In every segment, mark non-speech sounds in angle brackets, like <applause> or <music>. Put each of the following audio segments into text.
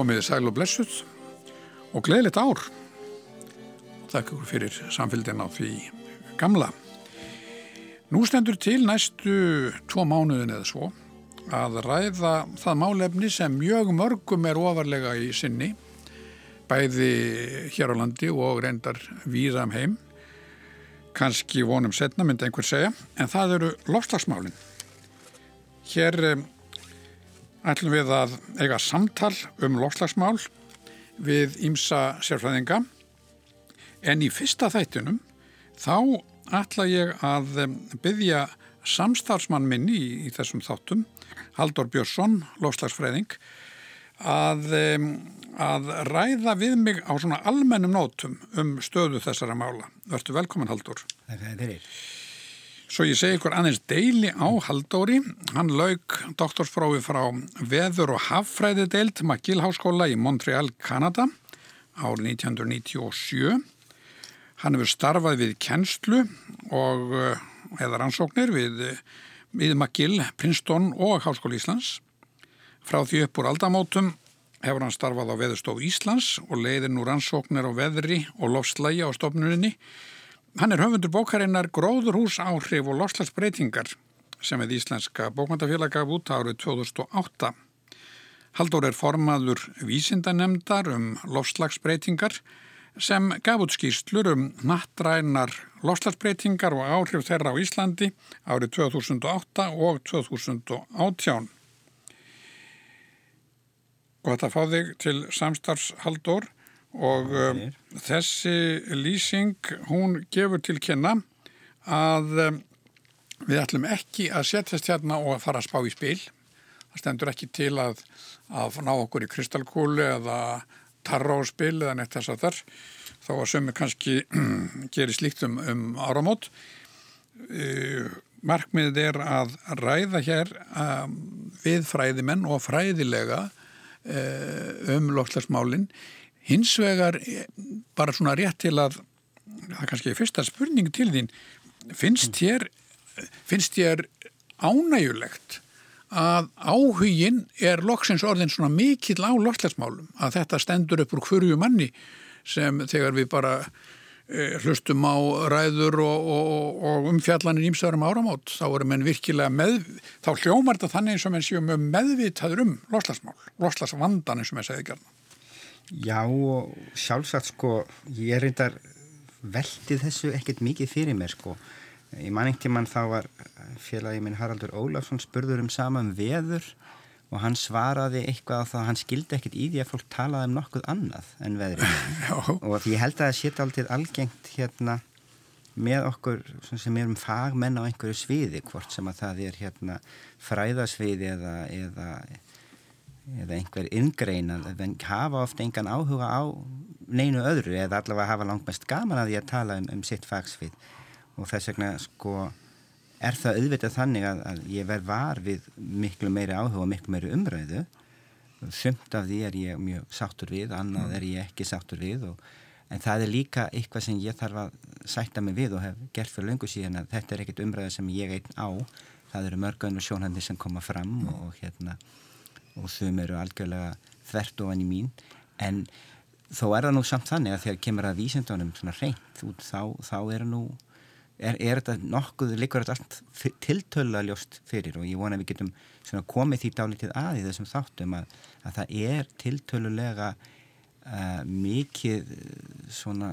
komið sæl og blessuð og gleðilegt ár. Takk ykkur fyrir samfélgin á því gamla. Nú stendur til næstu tvo mánuðin eða svo að ræða það málefni sem mjög mörgum er ofarlega í sinni, bæði hér á landi og reyndar víðam um heim, kannski vonum setna myndi einhver segja, en það eru lofslagsmálinn. Hér eh, ætlum við að eiga samtal um lofslagsmál við ímsa sérfræðinga en í fyrsta þættunum þá ætla ég að byggja samstarfsmann minni í, í þessum þáttum Haldur Björnsson, lofslagsfræðing að, að ræða við mig á svona almennum nótum um stöðu þessara mála. Verður velkominn Haldur. Það er fyrir. Svo ég segi ykkur aðeins deili á Haldóri. Hann lauk doktorsprófi frá Veður og Haffræði deilt Magill Háskóla í Montreal, Kanada árið 1997. Hann hefur starfað við kennslu og eða rannsóknir við, við Magill, Princeton og Háskóli Íslands. Frá því upp úr aldamótum hefur hann starfað á Veðurstof Íslands og leiðir nú rannsóknir á veðri og lofslægi á stofnuninni Hann er höfundur bókarinnar Gróðurhús áhrif og lofslagsbreytingar sem við Íslenska bókmyndafélag gaf út árið 2008. Haldur er formaður vísindanemdar um lofslagsbreytingar sem gaf út skýrslur um nattrænar lofslagsbreytingar og áhrif þeirra á Íslandi árið 2008 og 2018. Og þetta fá þig til samstarfshaldur og um, þessi lýsing hún gefur til kynna að um, við ætlum ekki að setjast hérna og að fara að spá í spil. Það stendur ekki til að, að ná okkur í kristalkúli eða tarra á spil eða neitt þess að þar þá að sömu kannski <clears throat> gerir slíkt um, um áramót. Uh, markmiðið er að ræða hér um, við fræðimenn og fræðilega uh, um lofslagsmálinn Hins vegar bara svona rétt til að það er kannski fyrsta spurning til þín. Finnst þér, finnst þér ánægulegt að áhugin er loksins orðin svona mikill á lofslagsmálum að þetta stendur upp úr hverju manni sem þegar við bara e, hlustum á ræður og, og, og umfjallanir ímsöðurum áramót þá erum við virkilega með þá hljómar þetta þannig eins og menn séum meðvitaður um lofslagsmál, lofslagsvandan eins og menn segði gerna Já og sjálfsagt sko ég er reyndar veldið þessu ekkert mikið fyrir mér sko. Í manningtíman þá var félagi minn Haraldur Ólafsson spurður um saman veður og hann svaraði eitthvað á það hann skildi ekkert í því að fólk talaði um nokkuð annað en veðri <laughs> og ég held að það sétt aldrei algengt hérna með okkur sem erum fagmenn á einhverju sviði hvort sem að það er hérna fræðasviði eða, eða eða einhver ingrein að hafa ofta engan áhuga á neinu öðru eða allavega hafa langt mest gaman að því að tala um, um sitt fagsvið. Og þess vegna sko er það auðvitað þannig að, að ég verð var við miklu meiri áhuga og miklu meiri umræðu. Sumt af því er ég mjög sáttur við annað er ég ekki sáttur við og, en það er líka eitthvað sem ég þarf að sætta mig við og hef gert fyrir lungu síðan að þetta er ekkit umræðu sem ég einn á. Það eru mörgöndu sjónhandi sem koma fram og hérna og þau eru algjörlega þvert ofan í mín. En þó er það nú samt þannig að þegar kemur að vísendunum svona reynd út þá, þá er nú er, er þetta nokkuð, þetta allt tiltöla ljóst fyrir og ég vona að við getum svona komið því dálítið að í þessum þáttum að, að það er tiltölulega uh, mikið svona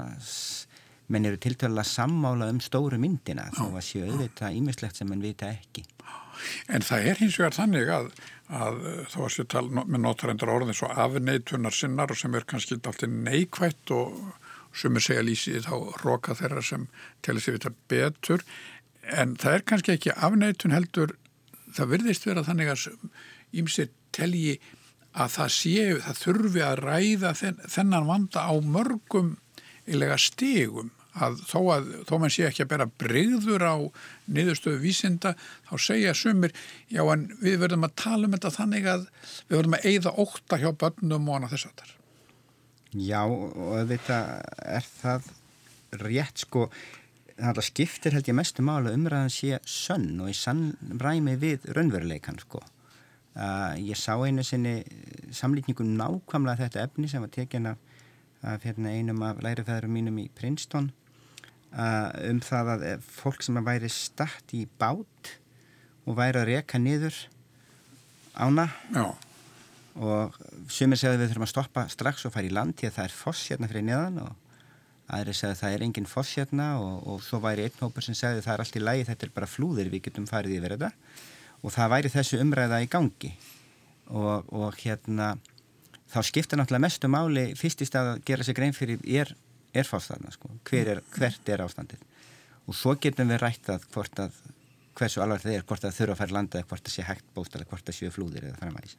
menn eru tiltöla sammála um stóru myndina þó að séu auðvitað ímislegt sem menn vita ekki. En það er hins vegar þannig að að eh, þá að sér tala með notarendur orðin svo afneitunar sinnar og sem er kannski alltaf neikvætt og sem er segja lýsið þá roka þeirra sem telur sér þetta betur. En það er kannski ekki afneitun heldur það virðist vera þannig að ímsið telji að það séu, það þurfi að ræða þenn, þennan vanda á mörgum eilega stegum að þó að þó mann sé ekki að bera breyður á niðurstöðu vísinda þá segja sumir já en við verðum að tala um þetta þannig að við verðum að eigða óta hjá börnum og annað þess að þar Já og þetta er það rétt sko. Það skiptir held ég mestu mála umræðan sé sönn og í sann ræmi við raunveruleikan sko. Uh, ég sá einu sinni samlýtningu nákvæmlega þetta efni sem var tekin af, hérna, einum af lærifæðurum mínum í Princeton um það að fólk sem að væri statt í bát og væri að reka niður ána. Já. og sumir segðu við þurfum að stoppa strax og fara í land því að það er foss hérna fyrir neðan og aðri segðu það er engin foss hérna og, og svo væri einn hópur sem segðu það er allt í lagi, þetta er bara flúðir, við getum farið yfir þetta. Og það væri þessu umræða í gangi. Og, og hérna þá skipta náttúrulega mestu máli fyrst í stað að gera sig grein fyrir er, er fástæðna sko, Hver er, hvert er ástandið? Og svo getum við rætt að hvort að hversu alvar það er, hvort það þurfa að fara landa eða hvort það sé hægt bóst eða hvort það séu flúðir eða framvælis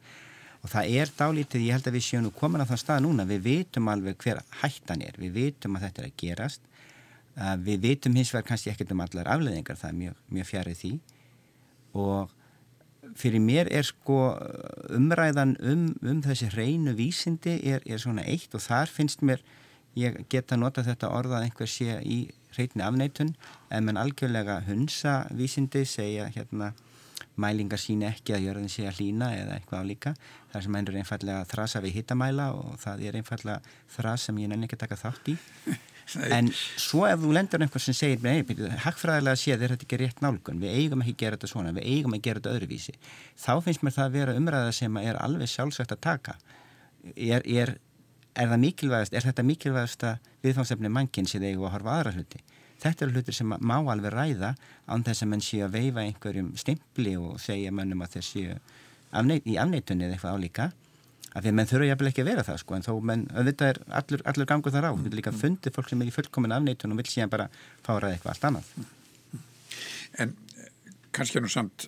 og það er dálítið, ég held að við séum nú komin á þann stað núna, við vitum alveg hver hættan er, við vitum að þetta er að gerast við vitum hins vegar kannski ekkert um allar afleðingar, það er mjög, mjög fjarið því. Og fyrir mér er sko umræðan um, um þessi hreinu vísindi er, er svona eitt og þar finnst mér ég geta nota þetta orðað einhver sé í hreitni afneitun en menn algjörlega hunsa vísindi segja hérna mælingar sín ekki að jörðin sé að hlýna eða eitthvað álíka. Það sem ennur einfallega þrasa við hittamæla og það er einfallega þras sem ég nenni ekki að taka þátt í. <laughs> en svo ef þú lendur einhvers sem segir, nei, hakkfræðilega séð er þetta ekki rétt nálgun, við eigum ekki að gera þetta svona, við eigum að gera þetta öðruvísi. Þá finnst mér það að vera umræða sem er alveg sjálfsagt að taka. Er, er, er er þetta mikilvægast að viðfangsefni mannkinn sem eigum að horfa aðra hluti? Þetta eru hlutir sem má alveg ræða án þess að menn séu að veifa einhverjum stimpli og segja mannum að þeir séu afneit, í afneitunni eða eitthvað álíka. Af því að menn þurfa jafnvel ekki að vera það sko en þó menn, auðvitað er allur, allur gangur þar á. Við líka fundið fólk sem er í fullkomin afneitun og vil síðan bara fáraði eitthvað allt annað. En kannski nú samt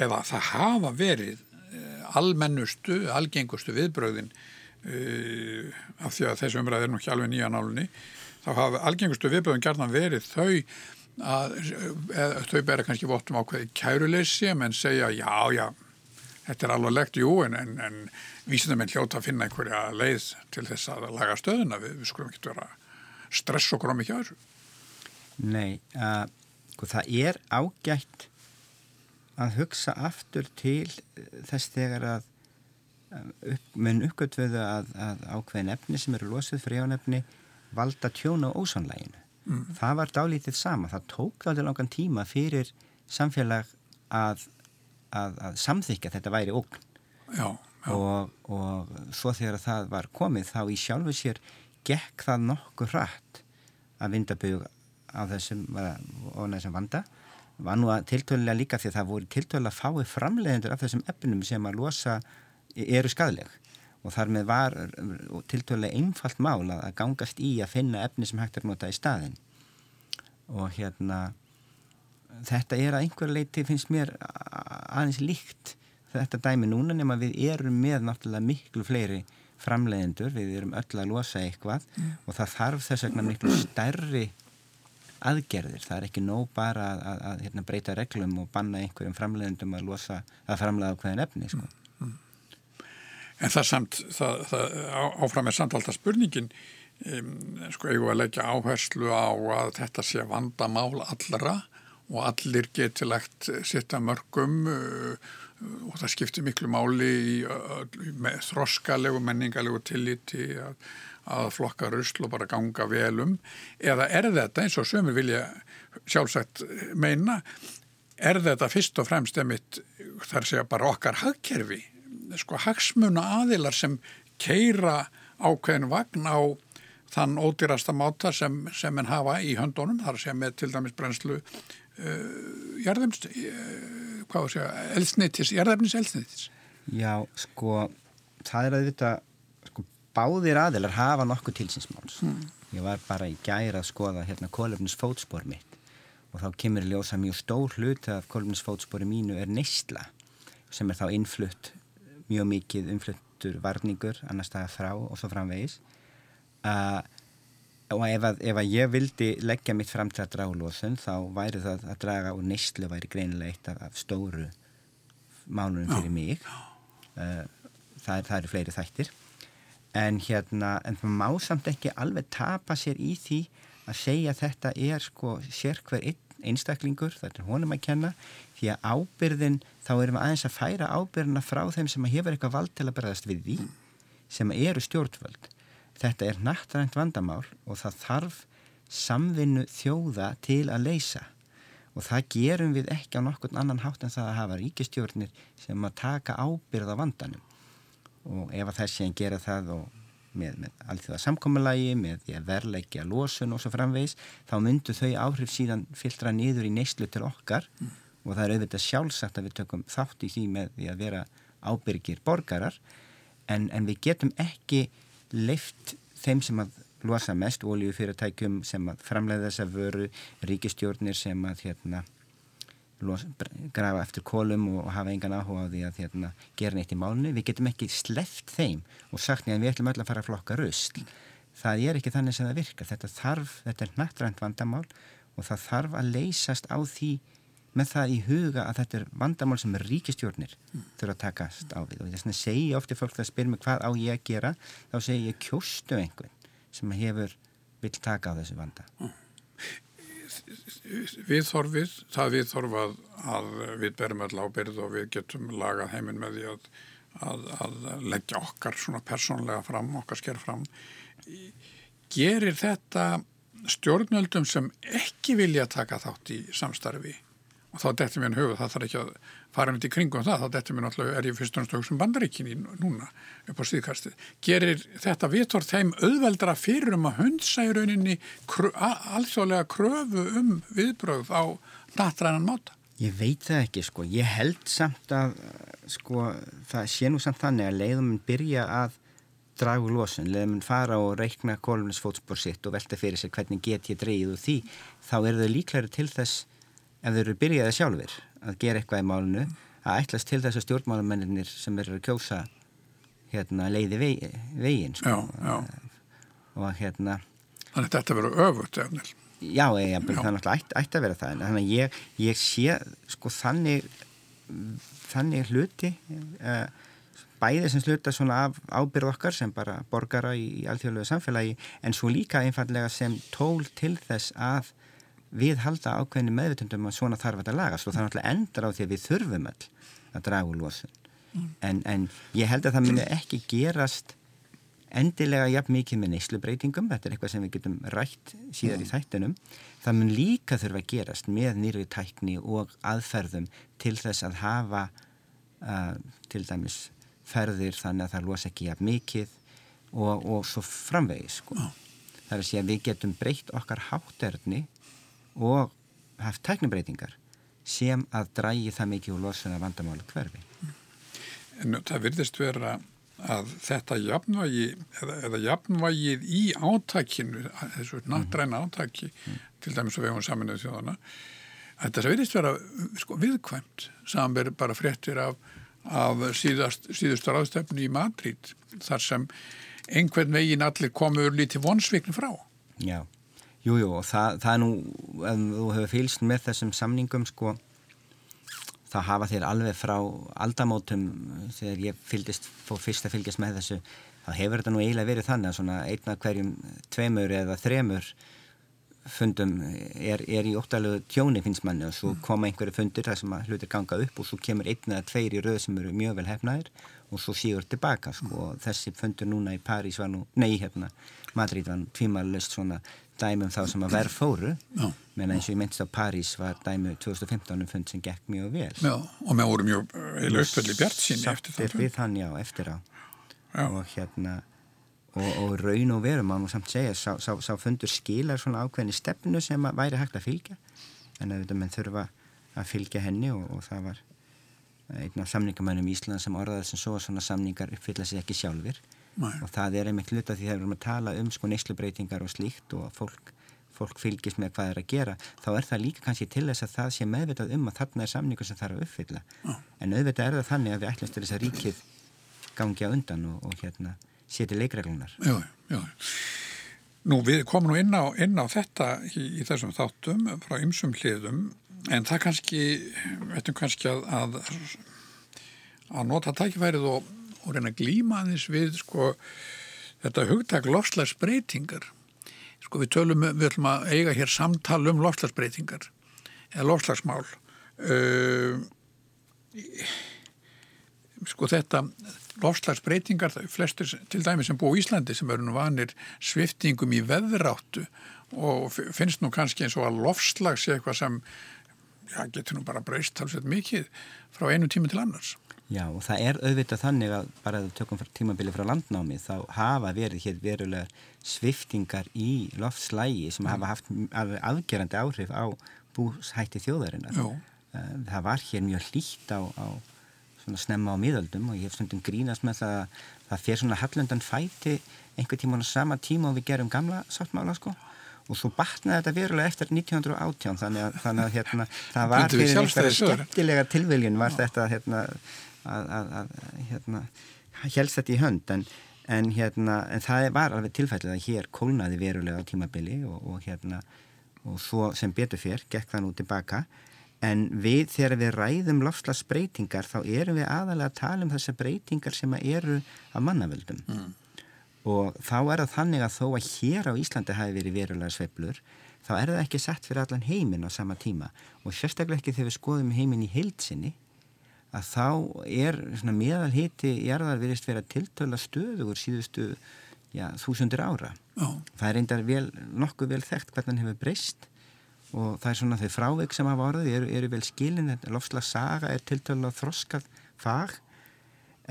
eða það hafa verið eh, almennustu, algengustu viðbröðin af því að þessu umræði er nú ekki alveg nýja nálunni þá hafa algengustu viðbröðin gerðan verið þau að eð, þau bera kannski vottum ákveði kæruleysi menn segja já já þetta er alveg legt, jú, en, en, en vísindamenn hljóta að finna einhverja leið til þess að laga stöðuna við, við skulum ekki vera stress okkur á mikið að þessu. Nei, uh, það er ágætt að hugsa aftur til þess þegar að upp, mun uppgötvöðu að, að ákveðin efni sem eru losuð fríánefni valda tjón á ósónlæginu. Mm. Það var dálítið sama. Það tók alveg langan tíma fyrir samfélag að að, að samþykja þetta væri ógn já, já. Og, og svo þegar það var komið þá í sjálfu sér gekk það nokkuð hratt að vindabögu á þessum, þessum vanda var nú að tiltölulega líka því að það voru tiltölulega fái framleiðendur af þessum efnum sem að losa eru skadleg og þar með var tiltölulega einfalt mál að gangast í að finna efni sem hægt er nota í staðin og hérna þetta er að einhver leiti finnst mér aðeins líkt þetta dæmi núna nema við erum með náttúrulega miklu fleiri framleiðendur, við erum öll að losa eitthvað mm. og það þarf þess vegna miklu stærri aðgerðir, það er ekki nóg bara að, að, að hérna, breyta reglum og banna einhverjum framleiðendum að losa að framleiða hverjan efni sko. mm. En það samt það, það áfram er samt alltaf spurningin um, sko, ég var að leggja áherslu á að þetta sé vandamál allra og allir getilegt sitta mörgum uh, og það skiptir miklu máli í, í með þroskalegu, menningalegu tilliti að, að flokka rusl og bara ganga velum eða er þetta eins og sömur vilja sjálfsagt meina er þetta fyrst og fremst emitt þar segja bara okkar hagkerfi sko hagsmuna aðilar sem keira ákveðin vagn á þann ódýrasta máta sem, sem en hafa í höndunum þar sem með til dæmis brennslu uh, jarðefnist uh, hvað var að segja, eldsneitis jarðefnis eldsneitis Já, sko það er að þetta sko, báðir aðilar hafa nokkuð tilsinsmáls hmm. ég var bara í gæra að skoða hérna kólöfnis fótspor mitt og þá kemur ljósa mjög stór hlut að kólöfnis fótspori mínu er neistla sem er þá innflutt mjög mikið innfluttur varningur annars staða frá og svo framvegis. Uh, og ef að, ef að ég vildi leggja mitt fram til að draga lóðsum þá væri það að draga og neyslu væri greinilega eitt af, af stóru málunum fyrir mig. Uh, það, það eru fleiri þættir. En hérna en það má samt ekki alveg tapa sér í því að segja að þetta er sko sér hver ein, einstaklingur, þetta er honum að kenna því að ábyrðin, þá erum við aðeins að færa ábyrðina frá þeim sem hefur eitthvað vald til að bregðast við því sem eru stjórnvöld. Þetta er nattrænt vandamál og það þarf samvinnu þjóða til að leysa og það gerum við ekki á nokkur annan hátt en það að hafa ríkistjórnir sem að taka ábyrða vandanum og ef að þessi en gera það og með, með allþjóða samkommulagi, með því að verleggja losun og svo framvegs, þá myndu þau áhrif síðan fyltra niður í neyslu til okkar mm. Og það er auðvitað sjálfsagt að við tökum þátt í því með því að vera ábyrgir borgarar. En, en við getum ekki leift þeim sem að losa mest oljufyrirtækjum sem að framleiða þessa vöru, ríkistjórnir sem að hérna grafa eftir kólum og hafa engan áhuga á því að hérna, gera neitt í málunni við getum ekki sleft þeim og sagt nefn við ætlum öll að fara að flokka röst það er ekki þannig sem það virka þetta þarf, þetta er nattrænt vandamál og það þarf að leysast á því með það í huga að þetta er vandamál sem ríkistjórnir þurfa að takast á við og þess að segja ofti fólk það spyr mig hvað á ég að gera þá segja ég kjóstu einhvern sem hefur vill taka á þessu vanda viðþorfið, það viðþorf að, við berum öll ábyrð og við getum lagað heiminn með því að, að, að leggja okkar svona persónlega fram, okkar sker fram. Gerir þetta stjórnöldum sem ekki vilja taka þátt í samstarfi og þá dettum við einn hugað, það þarf ekki að fara um þetta í kringum það, þá dettum við náttúrulega, er ég fyrst og náttúrulega sem bandaríkinni núna upp á síðkastið. Gerir þetta viðtort þeim auðveldra fyrir um að hundsa í rauninni krö, alþjóðlega kröfu um viðbröð á natrænan máta? Ég veit það ekki sko, ég held samt að sko það sé nú samt þannig að leiðum byrja að dragu losun, leiðum fara og reikna kolunisfótspór sitt og velta fyrir sig hvernig get ég dreyið úr því, þá eru þau líklæri til þess ef þau eru byrjaði sjálfur að gera eitthvað í málunu að ætlast til þessu stjórnmálumennir sem eru að kjósa hérna, leiði vegi, vegin sko. já, já. og hérna Þannig að þetta verður öfut efnil Já, ég, það er náttúrulega ætti ætt að vera það þannig að ég, ég sé sko þannig þannig hluti uh, bæði sem sluta svona af ábyrð okkar sem bara borgara í, í alþjóðlega samfélagi en svo líka einfallega sem tól til þess að við halda ákveðinu meðvitundum að svona þarf þetta lagast og það er náttúrulega endur á því að við þurfum öll að draga úr losun mm. en, en ég held að það muni ekki gerast endilega jafn mikið með neyslubreitingum þetta er eitthvað sem við getum rætt síðar mm. í þættunum það mun líka þurfa að gerast með nýrið tækni og aðferðum til þess að hafa uh, til dæmis ferðir þannig að það losa ekki jafn mikið og, og svo framvegis sko. mm. það er að segja að við getum breytt okkar hátterni og haft tæknibreitingar sem að drægi það mikið úr losun af vandamálu hverfi. En það virðist vera að þetta jafnvægi eða, eða jafnvægið í átækinu, þessu nattræna átæki, mm. til dæmis að við hefum saminuð þjóðana, að þetta virðist vera sko, viðkvæmt samverð bara fréttir af, af síðast, síðustu ráðstefni í Madrid þar sem einhvern veginn allir komu úr lítið vonsvikni frá. Já. Jújú jú, og það, það er nú, ef þú hefur fylst með þessum samningum sko, þá hafa þér alveg frá aldamótum þegar ég fylgist, fór fyrst að fylgjast með þessu, þá hefur þetta nú eiginlega verið þannig að svona einna hverjum tveimur eða þremur fundum er, er í óttalegu tjóni finnst manni og svo koma einhverju fundir þar sem að hlutir ganga upp og svo kemur einn eða tveir í röð sem eru mjög vel hefnaðir og svo sígur tilbaka sko og þessi fundur núna í París var nú, nei hérna Madrid var tvímarlust svona dæmum þá sem að verð fóru. Menn eins og ég myndist á París var dæmu 2015 um fund sem gekk mjög vel. Já, og með voru mjög heila uppföldi bjart síni eftir það við þann, já, eftir á. Já. og hérna og, og raun og veru má nú samt segja sá, sá, sá fundur skilar svona ákveðni stefnu sem að væri hægt að fylgja. En að þetta menn þurfa að fylgja henni og, og það var einn af samningamænum í Ísland sem orðaði sem svo að svona samningar uppfylla sig ekki sjálfur Nei. og það er einmitt hluta því þegar við erum að tala um sko neslubreitingar og slíkt og fólk, fólk fylgist með hvað er að gera þá er það líka kannski til þess að það sé meðvitað um að þarna er samningu sem þarf að uppfylla Já. en auðvitað er það þannig að við ætlumst til þess að ríkið gangi á undan og, og hérna seti leikreglunar Já, já Nú við komum nú inn á, inn á þetta í, í þessum þáttum frá ymsum hliðum en það kannski, veitum kannski að, að, að nota tækifærið og og reyna að glýma aðeins við sko, þetta hugtak lofslagsbreytingar. Sko, við, tölum, við ætlum að eiga hér samtal um lofslagsbreytingar eða lofslagsmál uh, sko þetta lofslagsbreytingar, flestir til dæmi sem búi í Íslandi sem eru nú vanir sviftingum í veðráttu og finnst nú kannski eins og að lofslag sé eitthvað sem já, getur nú bara breyst talsveit mikið frá einu tíma til annars. Já og það er auðvitað þannig að bara að tökum tímabili frá landnámi þá hafa verið hér verulega sviftingar í loftslægi sem mm. hafa haft afgerandi áhrif á búshætti þjóðarinnar. Já. Eh, það var hér mjög hlýtt á, á svona snemma á miðöldum og ég hef stundum grínast með það að það fer svona hallundan fæti einhver tíma á sama tíma og við gerum gamla sáttmála sko og svo batnaði þetta verulega eftir 1918 þannig að, þannig að hérna, það var fyrir einhverja skemmtilega tilviljun var þetta hérna, að, að, að hérna, helst þetta í hönd en, en, hérna, en það var alveg tilfællið að hér kólnaði verulega á tímabili og, og hérna og svo sem betur fyrr gekk það nú tilbaka En við, þegar við ræðum lofslagsbreytingar, þá erum við aðalega að tala um þessar breytingar sem eru af mannavöldum. Mm. Og þá er það þannig að þó að hér á Íslandi hafi verið verulega sveplur, þá er það ekki sett fyrir allan heiminn á sama tíma. Og sérstaklega ekki þegar við skoðum heiminn í heilsinni, að þá er meðal hiti í erðar virist verið að tiltöla stöðugur síðustu já, þúsundir ára. Oh. Það er reyndar vel, nokkuð vel þekkt hvernig hann hefur breyst og það er svona þau frávik sem hafa orðið eru, eru vel skilin, lofslags saga er tiltölu að þroskað fag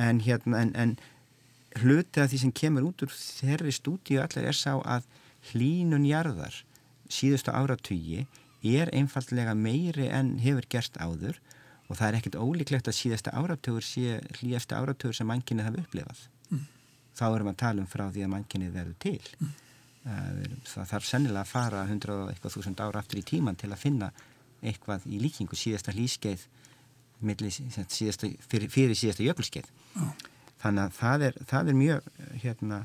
en hérna en, en hluti af því sem kemur út úr þeirri stúdíu allir er sá að hlínun jarðar síðustu áratugi er einfallega meiri en hefur gerst áður og það er ekkert ólíklegt að síðasta áratugur sé hlýjasta áratugur sem mannkynið hafa upplifað mm. þá erum við að tala um frá því að mannkynið verður til mm. Það þarf sennilega að fara 100 eitthvað þúsund ára aftur í tíman til að finna eitthvað í líkingu síðasta hlýskeið síðasta, fyrir, fyrir síðasta jökulskeið oh. þannig að það er, það er mjög hérna,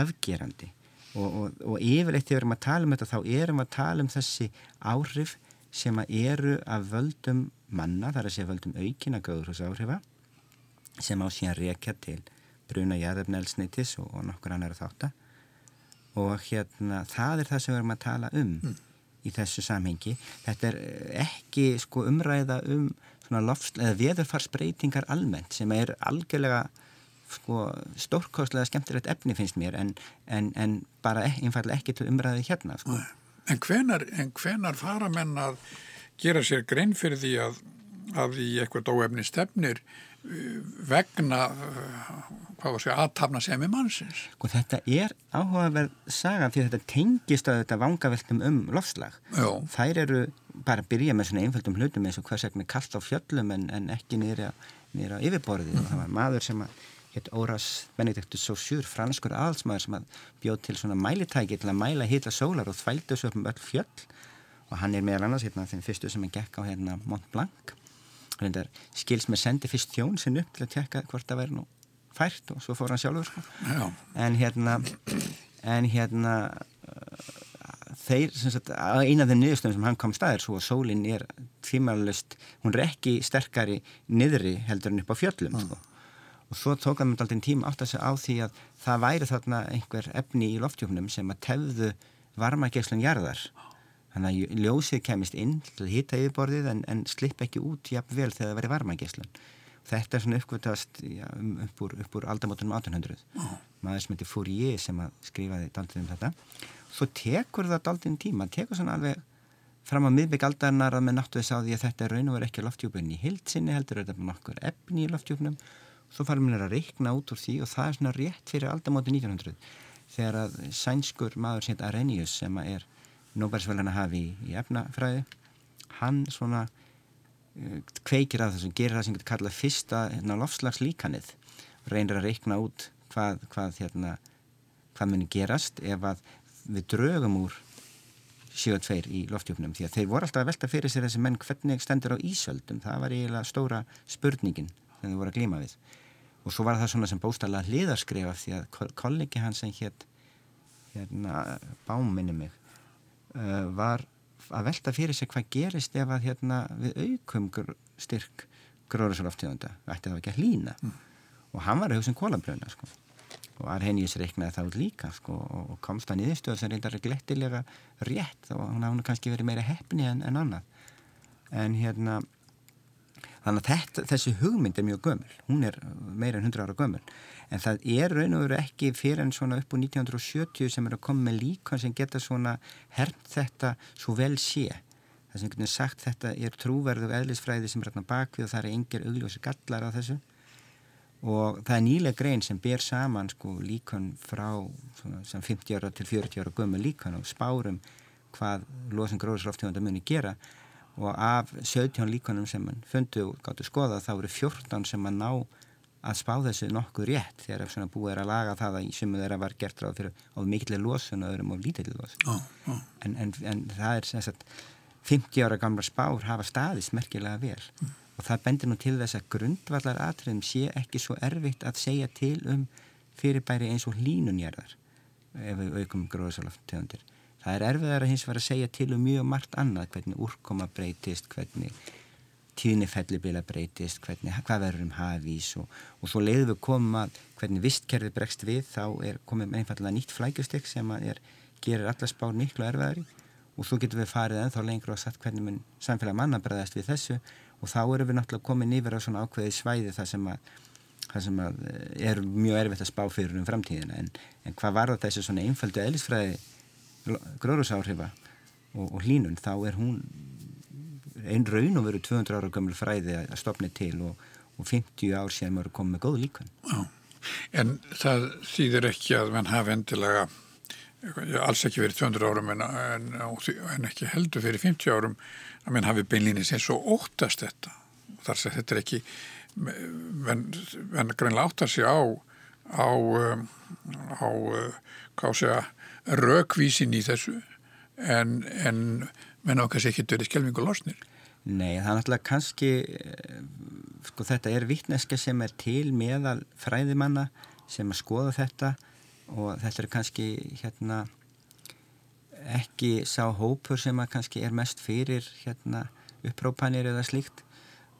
afgerandi og, og, og yfirleitt þegar við erum að tala um þetta þá erum að tala um þessi áhrif sem eru að völdum manna, þar að segja völdum aukina göðurhús áhrifa sem á síðan rekja til bruna jæðefnelsnitis og, og nokkur annar þáttar og hérna það er það sem við erum að tala um mm. í þessu samhengi þetta er ekki sko umræða um svona lofsl eða veðurfarsbreytingar almennt sem er algjörlega sko stórkostlega skemmtilegt efni finnst mér en, en, en bara einfallega ekki til umræði hérna sko. En hvenar, en hvenar fara menn að gera sér grein fyrir því að, að því eitthvað dóefni stefnir vegna hvað var segja, aðtapna sem er mannsins. Sko þetta er áhugaverð saga því þetta tengist að þetta vangaveltum um lofslag. Já. Þær eru bara að byrja með svona einföldum hlutum eins og hvers vegna kallt á fjöllum en, en ekki nýra yfirborðið. Mm. Það var maður sem að hétt Óras Benediktus Saussure, franskur aðalsmaður sem að bjóð til svona mælitæki til að mæla hitla sólar og þvældu þessu upp um öll fjöll og hann er meðal annars hérna þeim fyrstu sem er gekk á hérna Mont Blanc reyndar skils með sendi fyrst þjón sinn upp til að tekka hvort það væri nú fært og svo fór hann sjálfur sko. en hérna en hérna uh, þeir, sem sagt, eina af þeim niðurstöðum sem hann kom staðir svo að sólinn er tímalust, hún er ekki sterkari niðri heldur en upp á fjöllum mm. sko. Og svo tók hann með alltaf tíma átt að segja á því að það væri þarna einhver efni í loftjóknum sem að tefðu varmageslun jarðar Þannig að ljósið kemist inn til að hýta yfirborðið en, en slipp ekki út jafn vel þegar það verið varmageslun. Þetta er svona uppgötast ja, um, upp úr, úr aldamótunum 1800. Oh. Maður sem heitir Fourier sem skrifaði daldið um þetta. Svo tekur það daldið tíma, tekur svona alveg fram á miðbygg aldarinnar að með náttu þess að því að þetta er raun og verið ekki loftjúpun í hildsinni heldur, þetta er nokkur efni í loftjúpnum. Svo farum við að reikna út úr því og það er svona rétt fyrir aldamóti 1900 þegar að sænskur maður heit Arrhenius sem er Nobelsvöldana hafi í, efnafræði hann svona uh, kveikir að þessum, gerir það sem getur kallað fyrsta hérna, lofslagslíkanið reynir að reikna út hvað hvað, hérna, hvað muni gerast ef að við draugum úr 7-2 í loftjöfnum því að þeir voru alltaf að velta fyrir sér þessi menn hvernig stendur á ísöldum. Það var eiginlega stóra spurningin þegar þeir voru að glíma við og svo var það svona sem bóstala hliðarskrefa því að kollegi hans sem hétt hérna, báminni mig uh, var að velta fyrir sig hvað gerist ef að hérna, við aukum styrk gróðursaloftíðanda ætti það ekki að hlýna mm. og hann var auðvitað sem kólabröðna sko. og Arrhenius reiknaði það út líka sko, og komst hann í því stöð sem reyndar glettilega rétt og hann hafði kannski verið meira hefni en, en annað en hérna þannig að þetta, þessi hugmynd er mjög gömul. Hún er meira en 100 ára gömul. En það er raun og veru ekki fyrir en svona upp á 1970 sem er að koma með líkon sem geta svona hermt þetta svo vel sé. Það sem getur sagt þetta er trúverðu eðlisfræði sem er hérna bakvið og það er engir augljósi gallar á þessu. Og það er nýlega grein sem ber saman sko líkon frá svona, sem 50 ára til 40 ára gömul líkon og spárum hvað losin gróðsróftíðanda muni gera. og af 17 líkonum sem mann fundu og gáttu skoða þá eru 14 sem mann ná að spá þessu nokkuð rétt þegar svona búið er að laga það að í sumu þeirra var gert ráð fyrir á mikilvæg losun og öðrum á lítilvæg losun oh, oh. En, en, en það er sagt 50 ára gamla spár hafa staðist merkilega vel mm. og það bendir nú til þess að grundvallar atriðum sé ekki svo erfitt að segja til um fyrirbæri eins og línunjærðar ef við aukum gróðsálaf tegundir það er erfiðar að hins var að segja til um mjög margt annað hvernig úrkoma breytist hvernig tíðnifellibila breytist, hvernig, hvað verður um hafís og, og svo leiðum við koma hvernig vistkerfi bregst við þá er komið einfallega nýtt flækjustek sem er, gerir alla spár miklu erfiðari. Og svo getum við farið ennþá lengur og satt hvernig mun samfélag manna bregðast við þessu. Og þá erum við náttúrulega komið nýver á svona ákveði svæði það sem að, það sem eh, er mjög erfitt að spá fyrir um framtíðina. En, en hvað var þetta þessu svona einfaldu eðlisfræði gróðursáhrifa og, og hlínun þá er hún einn raun og veru 200 ára gömul fræði að stopni til og, og 50 ár sem eru komið með góð líkun. Já, en það þýðir ekki að mann hafi endilega alls ekki verið 200 árum en, en, en ekki heldur fyrir 50 árum að mann hafi beinlýnið sem svo óttast þetta. Þar sem þetta er ekki menn greinlega áttar sig á á, um, á hvað sé að rökvísin í þessu en, en menn ákast ekki dörði skjelvingu losnir. Nei, það er náttúrulega kannski, eh, sko þetta er vittneska sem er til meðal fræðimanna sem að skoða þetta og þetta er kannski hérna ekki sá hópur sem að kannski er mest fyrir hérna upprópanir eða slíkt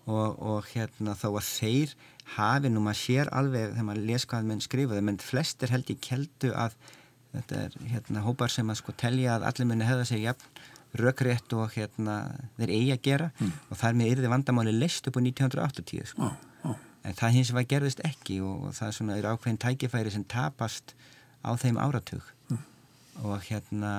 og, og hérna þá að þeir hafi nú maður sér alveg þegar maður les hvað menn skrifaði, menn flestir held í keldu að þetta er hérna hópar sem að sko telja að allir muni hefða sig jafn rökrétt og hérna þeir eigi að gera mm. og þar með yrði vandamáli list upp á 1980 sko. oh, oh. en það hins vegar gerðist ekki og, og það svona er ákveðin tækifæri sem tapast á þeim áratug mm. og hérna,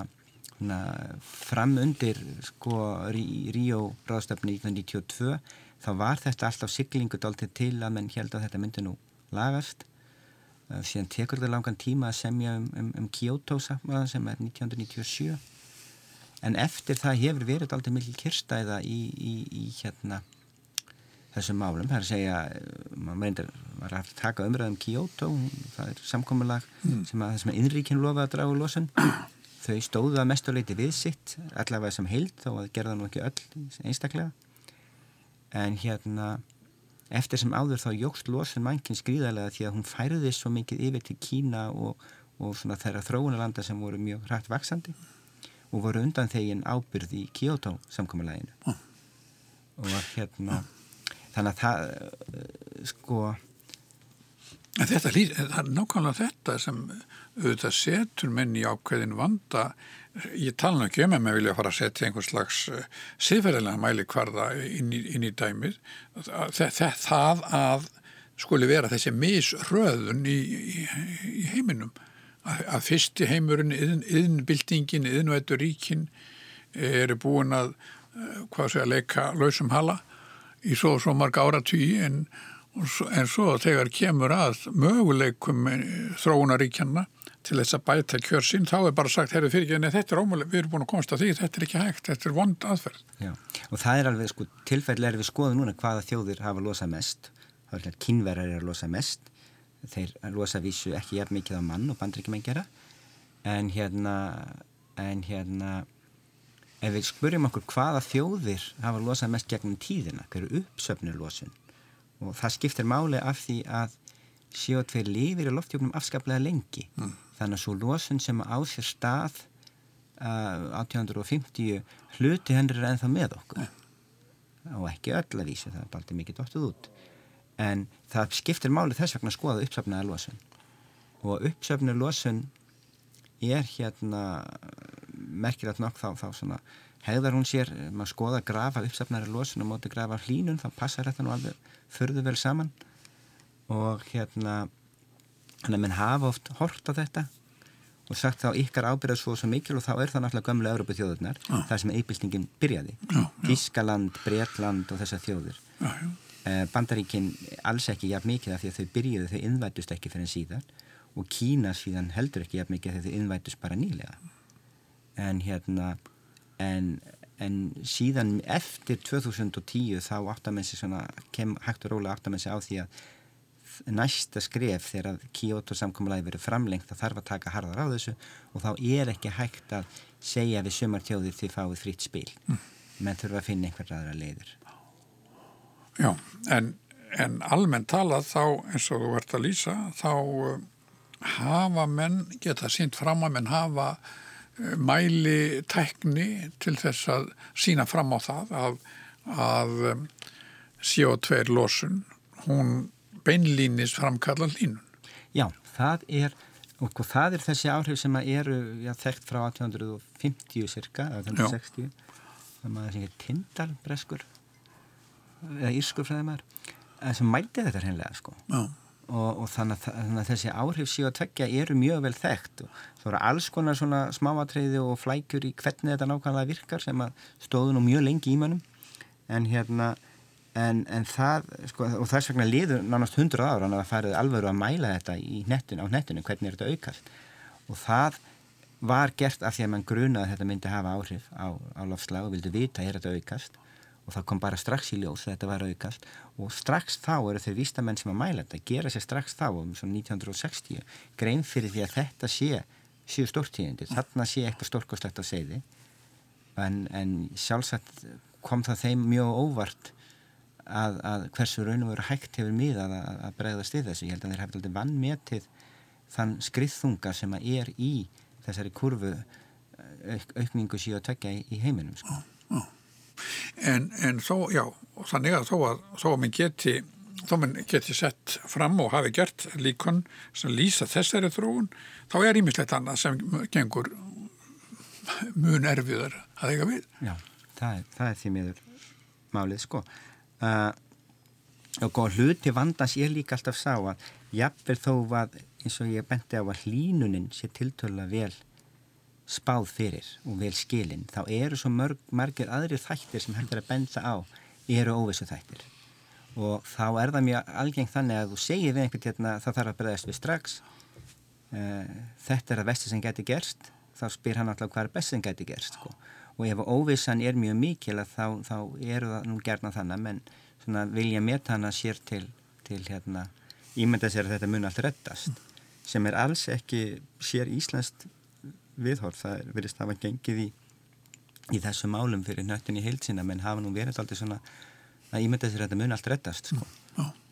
hérna fram undir sko Ríó ráðstöfni 1992 þá var þetta alltaf siglingu dáltið til að menn held að þetta myndi nú lagast síðan tekur þetta langan tíma að semja um, um, um Kyoto sem er 1997 en eftir það hefur verið aldrei mikil kyrstæða í, í, í hérna þessum málum, það er að segja maður reyndir, maður er að taka umræðum um Kyoto, það er samkominlag mm. sem að þessum innríkinn lofa að draga losun. <coughs> Þau stóðu að mestuleiti við sitt, allavega sem heild þá að gerða nú ekki öll einstaklega. En hérna eftir sem áður þá jógst losun mannkinn skrýðarlega því að hún færði svo mikið yfir til Kína og, og svona þeirra þróunarlanda sem voru mjög hrætt vaksandi og voru undan þegin ábyrð í Kyoto samkominlæginu mm. og hérna þannig að það uh, sko Þetta er nákvæmlega þetta sem auðvitað setur menn í ákveðin vanda ég tala ekki um að maður vilja fara að setja einhvers slags uh, siðferðilega mæli hvarða inn í, inn í dæmið. Það, það að skuli vera þessi misröðun í, í, í heiminum. Að, að fyrsti heimurinn, yðnbildingin, yðnvættur ríkin eru búin að, eh, hvað sé að leika lausum hala í svo og svo marg áratvíi en, en svo þegar kemur að möguleikum eh, þróunaríkjanna til þess að bæta kjörsinn, þá er bara sagt, herru fyrir ekki, þetta er ómulig, við erum búin að komast að því, þetta er ekki hægt, þetta er vond aðferð. Já, og það er alveg, sko, tilfellega er við skoðum núna hvaða þjóðir hafa losað mest, það er hérna kynverðar er að losa mest, þeir losa vísu ekki jafn mikið á mann og bandrækjumenn gera. En hérna en hérna ef við spurjum okkur hvaða þjóðir hafa losað mest gegnum tíðina hverju uppsöfnir losun? Og það skiptir máli af því að CO2 lifir í loftjóknum afskaplega lengi. Mm. þannig að svo losun sem á sér stað uh, 1850 hluti hendur er ennþá með okkur. Mm. og ekki öll að vísu það er bara mikið dóttuð út. En það skiptir máli þess vegna að skoða uppsöfnaða losun. Og uppsöfnuð losun er hérna merkilegt nokk þá, þá svona hegðar hún sér, maður skoða grafa uppsafnari losun og móti grafa hlínun þá passar þetta nú alveg förðu vel saman og hérna hann er menn hafa oft hort á þetta og sagt þá ykkar ábyrðað svo svo mikil og þá er það náttúrulega gömlu Európa þjóðurnar ah. það sem eibildingin byrjaði Þískaland, Breitland og þessar þjóður já, já. Eh, Bandaríkin alls ekki jafn mikið af því að þau byrjuðu þau innvætust ekki fyrir en síðan og Kína síðan heldur ekki jafn mikið af því að þau innvætust bara nýlega en hérna en, en síðan eftir 2010 þá áttamensi svona kem hægt og róla áttamensi á því að næsta skref þegar Kyoto samkommalagi verið framlengt það þarf að taka harðar á þessu og þá er ekki hægt að segja við sumartjóðir því fáið fritt spil mm. menn þurfa að finna einhver aðra leiður Já, en, en almennt talað þá eins og þú ert að lýsa þá uh, hafa menn geta sínt fram að menn hafa uh, mæli tækni til þess að sína fram á það að, að um, CO2 losun hún beinlínis framkalla hlínun. Já, það er, og sko, það er þessi áhrif sem eru já, þekkt frá 1850 cirka, 1860, það maður sem er tindalbreskur, eða írskur fræðimar, sem mældi þetta hreinlega, sko. Já. Og, og þannig, að, þannig að þessi áhrif síðan tveggja eru mjög vel þekkt og þá eru alls konar svona smáatriði og flækjur í hvernig þetta nákvæmlega virkar sem að stóðu nú mjög lengi í mannum en hérna En, en það, sko, og þess vegna liður nánast hundru ára en það farið alveg að mæla þetta nettin, á nettinu, hvernig er þetta aukast. Og það var gert af því að mann grunaði að þetta myndi hafa áhrif á, á lofslag og vildi vita er þetta aukast? Og það kom bara strax í ljós þetta var aukast. Og strax þá eru þeir vístamenn sem að mæla þetta, gera sér strax þá um 1960 grein fyrir því að þetta sé séu stórtíðindi, þarna sé eitthvað stórkostlegt að segði en, en sjálfsagt kom það þeim mjög óvart að, að hversu raun og veru hægt hefur miðað að, að bregðast í þessu. Ég held að þeir hefði alltaf vannmetið þann skriðþunga sem að er í þessari kurvu auk, aukningu síðan að tvekja í, í heiminum. Sko. Já, já. En, en þó, já, þannig að þó að, þó að minn geti þó minn geti sett fram og hafi gert líkon sem lýsa þessari þróun, þá er ímislegt annað sem gengur mun erfiðar að eiga við. Já, það er, það er því miður málið, sko uh, og hluti vandans ég líka alltaf sá að jafnverð þó að eins og ég benti á að hlínuninn sé tiltöla vel spáð fyrir og vel skilinn þá eru svo mörg, margir aðrir þættir sem heldur að benda á eru óvissu þættir og þá er það mjög algengt þannig að þú segir við einhvern hérna það þarf að bregðast við strax. Uh, þetta er að vesti sem geti gerst þá spyr hann alltaf hvað er best sem geti gerst? sko og ef óvissan er mjög mikil þá, þá eru það nú gerna þannig menn svona, vilja metana sér til, til hérna, ímynda sér að þetta mun allt rettast sem er alls ekki sér Íslandst viðhorf það verðist að hafa gengið í í þessu málum fyrir nöttin í heilsina menn hafa nú verið alltaf svona að ímynda sér að þetta mun allt rettast sko.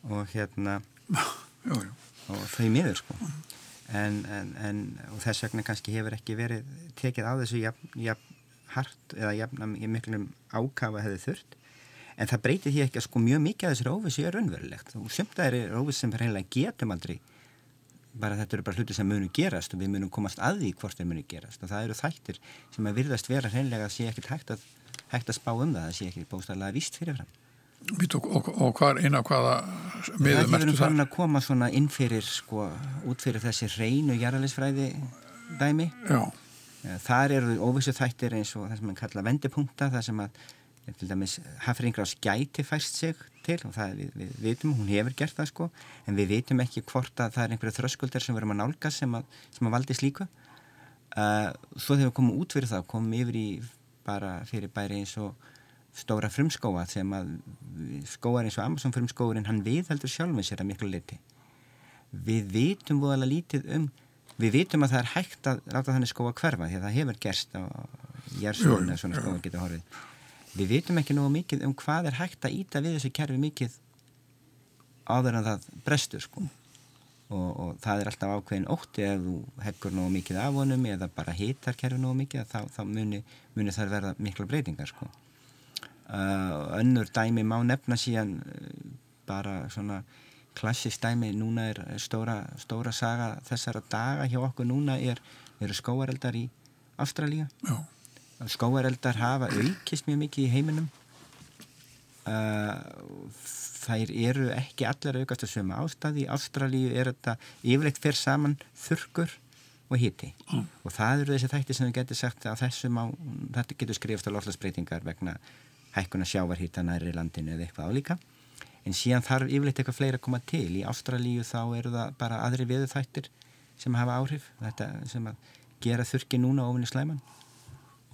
og hérna já, já. og þau miður sko en, en, en og þess vegna kannski hefur ekki verið tekið á þessu jafn, jafn hart eða jafnam í miklum ákafa hefði þurft. En það breytir því ekki að sko mjög mikið af þessari óvissi er raunverulegt. Og sumt að er óvissi sem reynilega getum aldrei bara þetta eru bara hluti sem munum gerast og við munum komast að því hvort þeir munum gerast. Og það eru þættir sem að virðast vera reynilega að sé ekkert hægt að, hægt að spá um það, það sé ekki bóstaðlega vist fyrirfram. Og, og, og hvað eina hvaða miðum ertu það? Það er að koma svona inn fyrir sko út fyrir þessi reynu jarðalisfræði dæmi. Já þar eru óvissu þættir eins og það sem mann kalla vendipunkta það sem að til dæmis Hafringrás gæti færst sig til og það við, við vitum, hún hefur gert það sko en við vitum ekki hvort að það er einhverja þröskuldar sem verðum að nálga sem að, sem að valdi slíka uh, svo þegar við komum út fyrir það komum yfir í bara fyrir bæri eins og stóra frumskóa sem að skóar eins og Amazon frumskóurinn hann við heldur sjálfum sér að miklu liti við vitum voðalega lítið um við vitum að það er hægt að láta þannig skóa hverfa því að það hefur gerst á jærsvöldinu að svona skóa geta horfið. Við vitum ekki nógu mikið um hvað er hægt að íta við þessu kerfi mikið áður en það brestur sko. Og, og það er alltaf ákveðin ótti ef þú heggur nógu mikið af honum eða bara hitar kerfi nógu mikið þá, þá muni, muni þar verða mikla breytingar sko. Uh, önnur dæmi má nefna síðan uh, bara svona klassist dæmi, núna er stóra, stóra saga þessara daga hjá okkur núna er, eru skóareldar í Ástralíu. Skóareldar hafa aukist mjög mikið í heiminum. Þær eru ekki allar aukast að sömu ástæði. Í Ástralíu er þetta yfirleitt fyrir saman þurkur og hiti. Mm. Og það eru þessi þætti sem við getum sagt að þessum á, þetta getur skrifast á lofslagsbreytingar vegna hækkuna sjávarhýta næri landinu eða eitthvað álíka. En síðan þarf yfirleitt eitthvað fleira að koma til. Í Ástralíu þá eru það bara aðri viðu þættir sem hafa áhrif. Þetta sem að gera þurki núna ofinni slæman.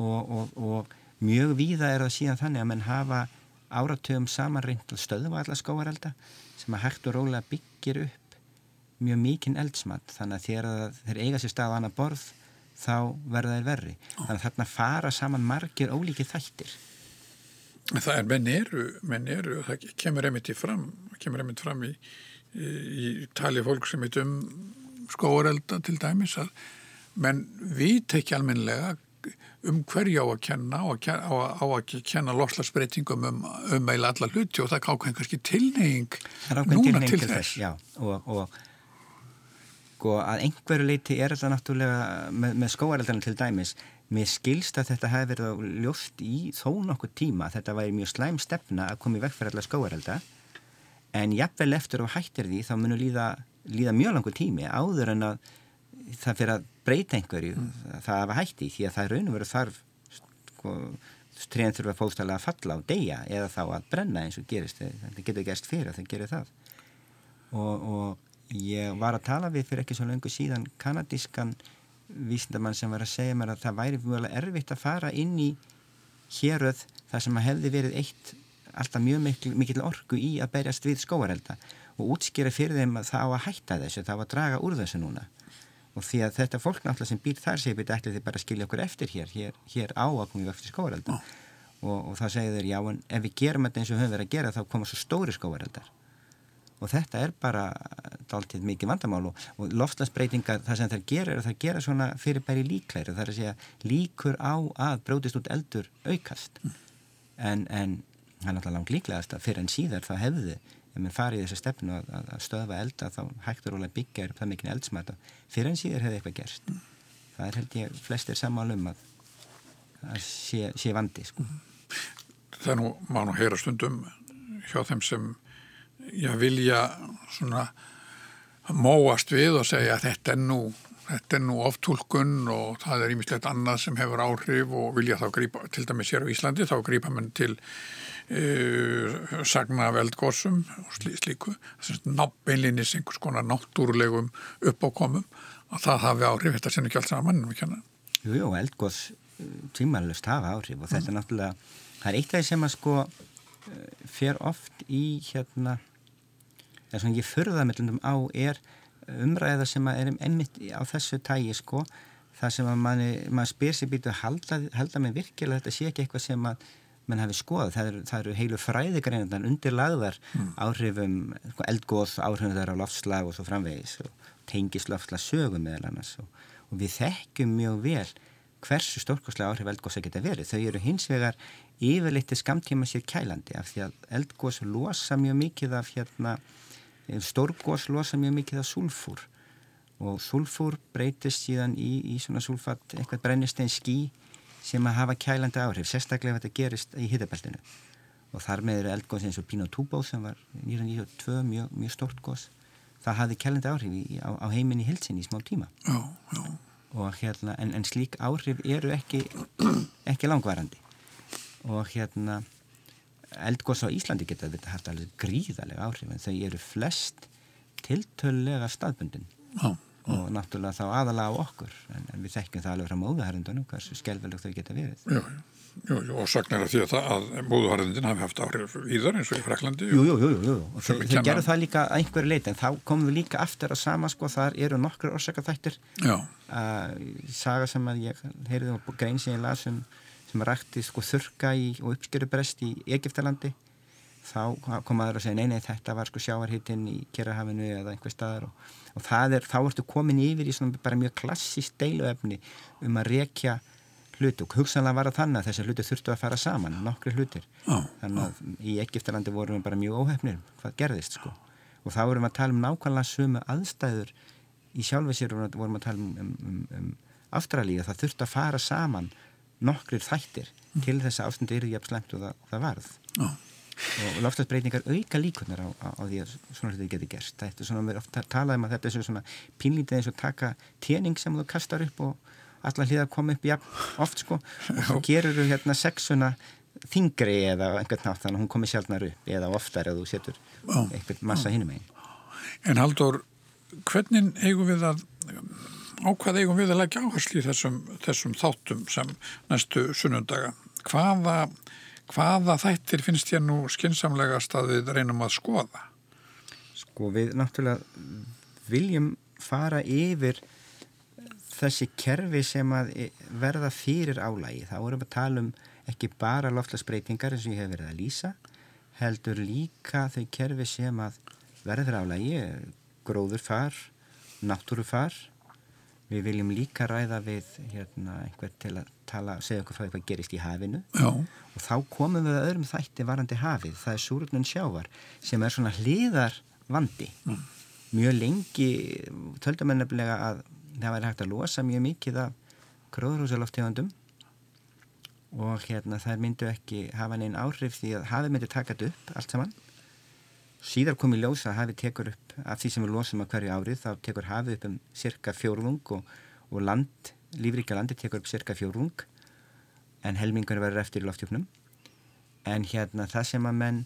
Og, og, og mjög víða er það síðan þannig að mann hafa áratöfum samanreint stöðum allar skóarelda sem að hægt og rólega byggir upp mjög mikinn eldsmatt þannig að þegar þeir eiga sér stað á annar borð þá verða þeir verri þannig að þarna fara saman margir ólíki þættir Það er menn eru, menn eru það kemur einmitt í fram kemur einmitt fram í, í, í tali fólk sem heit um skóarelda til dæmis að menn vít ekki almenlega um hverju á að kenna á að, á að, á að kenna loslagsbreytingum um, um eila alla hluti og það er ákveðin kannski tilneying núna til þess. þess. Og, og, og sko, að einhverju leiti er þetta náttúrulega með, með skóareldarinn til dæmis mér skilst að þetta hefði verið ljóst í þó nokkuð tíma þetta væri mjög slæm stefna að koma í vekk fyrir alla skóarelda en jafnvel eftir og hættir því þá munum líða, líða mjög langu tími áður en að það fyrir að breyta einhverju mm. það hafa hætti því að það raun og veru þarf sko, treyðan þurfa fóstalega að falla á deyja eða þá að brenna eins og gerist. Þetta getur gerst fyrir að það gerir það. Og, og ég var að tala við fyrir ekki svo lengur síðan kanadískan vísindamann sem var að segja mér að það væri mjög erfitt að fara inn í héröð þar sem að hefði verið eitt alltaf mjög mikil, mikil orgu í að berjast við skóarelda og útskýra fyrir þeim að það á að hætta þessu, það á að draga úr þessu núna. Og því að þetta fólk náttúrulega sem býr þar segir betið ætli þið bara að skilja okkur eftir hér hér, hér á að koma í eftir skóarelda og, og það segir þeir já en ef við gerum þetta eins og höfum verið að gera þá koma svo stóri skóareldar og þetta er bara dáltið mikið vandamál og, og loftlagsbreytingar það sem þær gera er að þær gera svona fyrirbæri líklæri það er að segja líkur á að brótist út eldur aukast mm. en, en það er náttúrulega langt líklegast að fyrir en síðar það hefði ef maður farið í þessa stefnu að, að stöða elda þá hægtur ólega byggja upp það mikil eldsmætt fyrir en síður hefði eitthvað gerst mm. það er held ég flestir sammálum að, að sé, sé vandi sko. Það nú má nú heyra stundum hjá þeim sem já, vilja svona móast við og segja að þetta er nú þetta er nú oftúlkun og það er ímislegt annað sem hefur áhrif og vilja þá grípa, til dæmis hér á Íslandi þá grípa mann til uh, sagna af eldgórsum og slí, slíku, beinlinis einhvers konar náttúrulegum uppákomum að það hafi áhrif, þetta sem ekki allt saman Jú, jú, eldgórs uh, tímanlust hafa áhrif og þetta mm. náttúrulega, það er eitt af því sem að sko fer oft í hérna, það sem ég förða mellum á er umræða sem er einmitt á þessu tægi sko, það sem að manni, maður spyr sér býtu að halda, halda með virkilega þetta sé ekki eitthvað sem að menn hafi skoðað, það eru, það eru heilu fræðigreinundan undirlagðar mm. áhrifum sko, eldgóð, áhrifum þar á loftslag og svo framvegis og tengis loftslag sögum meðal annars og, og við þekkjum mjög vel hversu stórkoslega áhrif eldgóðs að geta verið. Þau eru hins vegar yfirleitt skamtíma sér kælandi af því að eldgóðs losa mjög mikið af hérna, stórgóðs losa mjög mikið af sulfúr og sulfúr breytist síðan í, í svona sulfat, eitthvað brennistein skí sem að hafa kælandi áhrif, sérstaklega þetta gerist í hittabeltinu og þar með eru eldgóðs eins og Pino Tubo sem var 1992 mjög, mjög stort góðs það hafði kælandi áhrif í, á, á heiminni hilsin í smá tíma. Já, já. og hérna en, en slík áhrif eru ekki ekki langvarandi og hérna eldgóðs á Íslandi geta þetta haft alveg gríðalega áhrif en þau eru flest tiltölulega staðbundin. Já og náttúrulega þá aðalega á okkur en, en við þekkjum það alveg frá móðuharðundunum hversu skelvelegt þau geta verið. Jú, jú, jú og sagnar að því að, að móðuharðundin hafi haft áhrif í þar eins og í Fraklandi Jú, jú, jú, jú, og þau, þau gerðu það líka að einhverju leiti en þá komum við líka aftur að sama sko þar eru nokkur orsakaþættir. Uh, saga sem að ég heyrði á grein sem ég las um sem rætti sko þurka í, og uppskjörubrest í Egiptalandi þá komaður að segja nei, nei, þetta var sko sjáarhittin í Kerrahafinu eða einhver staðar og, og er, þá ertu komin yfir í svona bara mjög klassíst deiluefni um að rekja hlutu og hugsanlega var það þannig að þessi hlutu þurftu að fara saman, nokkri hlutir. Oh, þannig að oh. í Egiptalandi vorum við bara mjög óhefnir hvað gerðist sko. Og þá vorum við að tala um nákvæmlega sumu aðstæður í sjálfi sér vorum við að tala um, um, um, um Ástralíu það þurfti að fara saman nokkrir þættir mm. til þess að ástandi eru jafn slemt og það, það varð oh. og lofstafsbreytingar auka líkunar á, á, á því að svona hluti geti gerst það er svona, við ofta talaðum að þetta er svona pínlítið eins og taka tjening sem þú kastar upp og allar hlýða að koma upp jafn oft sko og svo gerur þú hérna sexuna þingri eða einhvern nátt þannig að hún komi sjálfnar upp eða oftar eða þú setur oh. einhvern massa oh. hinnum einn En Haldur, hvernig eigum við að ákvað eigum við að leggja áherslu í þessum, þessum þáttum sem næstu sunnundaga? Hvaða, hvaða þættir finnst ég nú skinsamlegast að við reynum að skoða? Sko við náttúrulega viljum fara yfir þessi kerfi sem að verða fyrir álægi. Það vorum að tala um ekki bara loftlagsbreytingar eins og ég hef verið að lýsa heldur líka þau kerfi sem að verður álægi, gróðurfar, náttúrufar. Við viljum líka ræða við hérna, einhver til að tala, segja okkur frá hvað gerist í hafinu Já. og þá komum við að öðrum þætti varandi hafið. Það er súrunum sjávar sem er svona hliðar vandi. Mm. Mjög lengi töldum við nefnilega að það væri hægt að losa mjög mikið af gróðurhúsaloftegundum og hérna þær myndu ekki hafa neinn áhrif því að hafið myndi taka þetta upp allt saman Síðar kom í ljós að hafið tekur upp af því sem við losum að hverju árið þá tekur hafið upp um cirka fjórðung og, og land, lífríkja landi tekur upp cirka fjórðung en helmingur verður eftir í loftjöfnum en hérna það sem að menn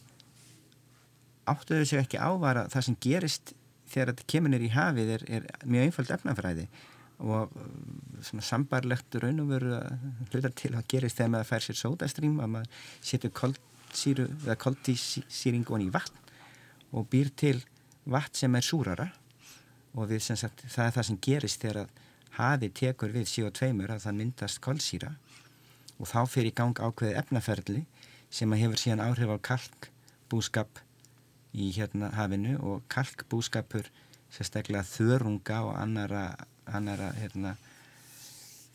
áttuðu sig ekki ávara það sem gerist þegar þetta kemur nýr í hafið er, er mjög einfald efnafræði og svona sambarlegt raun og veru hlutar til að gerist þegar maður fær sér sódastrím að maður setur koldsýru eða koldísýringun í vatn og býr til vatn sem er súrara. Og sagt, það er það sem gerist þegar að hafi tekur við CO2 að það myndast kolsýra. Og þá fyrir í gang ákveði efnaferli sem að hefur síðan áhrif á kalkbúskap í hérna hafinu. Og kalkbúskapur sérstaklega þörunga og annara, annara hérna,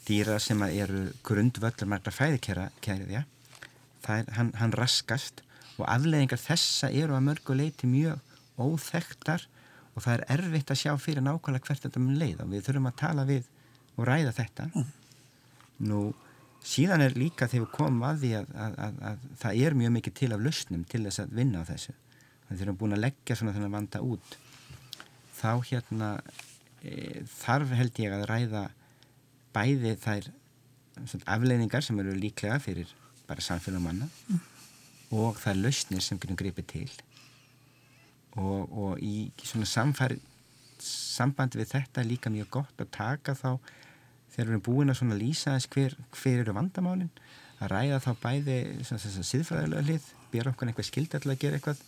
dýra sem eru grundvöldur margra fæðikæriðja hann, hann raskast og afleðingar þessa eru að mörgu leiti mjög óþektar og það er erfitt að sjá fyrir nákvæmlega hvert þetta mun leið og við þurfum að tala við og ræða þetta. Mm. nú síðan er líka þegar við komum að því að, að, að, að það er mjög mikið til af lausnum til þess að vinna á þessu. Þannig erum búin að leggja svona þennan vanda út. Þá hérna e, þarf held ég að ræða bæði þær afleiningar sem eru líklega fyrir bara samfélag manna mm og það er lausnir sem getum gripið til. Og, og í svona samfæri sambandi við þetta er líka mjög gott að taka þá þegar við erum búin að svona lýsa þess hver, hver eru vandamálinn að ræða þá bæði síðfræðilega hlið bera okkur einhver skild að gera eitthvað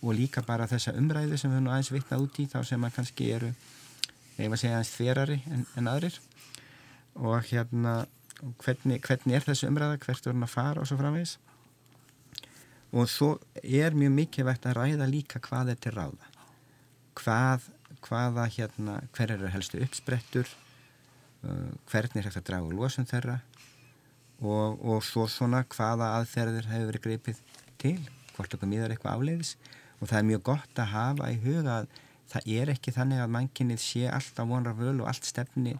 og líka bara þessa umræðu sem við höfum aðeins vitnað út í þá sem að kannski eru ef að segja aðeins þverari en, en aðrir. Og hérna hvernig, hvernig er þessu umræða hvert vorum að fara og svo framvegis og svo er mjög mikilvægt að ræða líka hvað er til ráða. Hvað, hvaða hérna hver eru helstu uppsprettur uh, hvernig er hægt að draga losum þeirra og, og svo svona hvaða aðferðir hefur verið greipið til hvort okkur miðar eitthvað afleiðis. Og það er mjög gott að hafa í huga að það er ekki þannig að mannkinnið sé alltaf vonra völ og allt stefni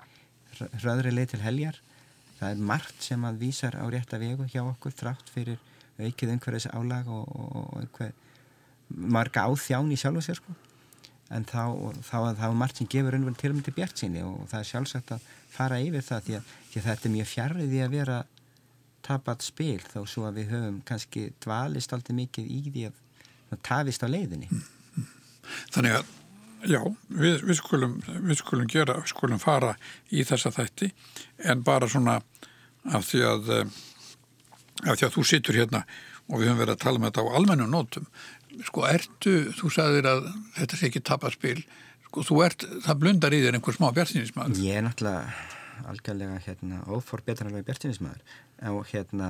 hröðri leið til heljar. Það er margt sem að vísar á rétta vegu hjá okkur þrátt fyrir aukið einhverjus álag og, og einhver marga áþján í sjálf og sér sko. en þá, þá, þá er margt sem gefur einhvern tilmynd til bjart síni og það er sjálfsagt að fara yfir það því að, því að þetta er mjög fjarrið að vera tapat spil þó svo að við höfum kannski dvalist alltaf mikið í því að tafist á leiðinni Þannig að já, við, við, skulum, við skulum gera, við skulum fara í þessa þætti en bara svona af því að af því að þú sittur hérna og við höfum verið að tala með um þetta á almennum nótum. Sko ertu, þú sagðir að þetta er ekki tapaspil sko þú ert, það blundar í þér einhver smá bjartinismæður Ég er náttúrulega algjörlega hérna óforbetranlega bjartinismæður og hérna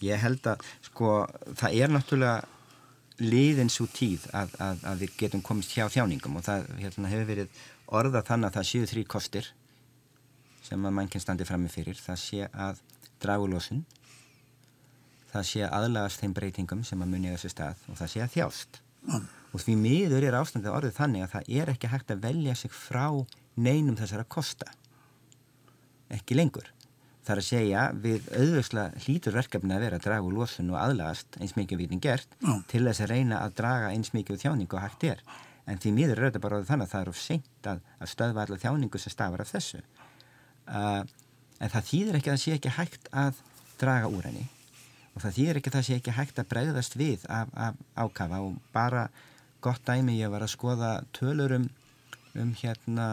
ég held að sko það er náttúrulega liðin svo tíð að, að, að við getum komist hjá þjáningum. Og það hérna, hefur verið orða þannig að það séu þrý kostir sem að mann kann standi fram með fyrir. Það sé að dragulósun það sé að aðlagast þeim breytingum sem að muni þessu stað og það sé að þjást mm. og því miður er ástandið orðið þannig að það er ekki hægt að velja sig frá neinum þessara kosta ekki lengur. Það er að segja við auðvökslega hlítur verkefni að vera að draga úr losun og aðlagast eins mikið við einn gert Já. til þess að reyna að draga eins mikið þjáningu og hægt er. En því miður er þetta bara þannig að það er of seint að, að stöðva allar þjáningu sem stafar af þessu. Uh, en það þýðir ekki að það sé ekki hægt að draga úr henni og það þýðir ekki að það sé ekki hægt að bregðast við af, af ákafa. Og bara gott dæmi ég var að skoða tölur um, um hérna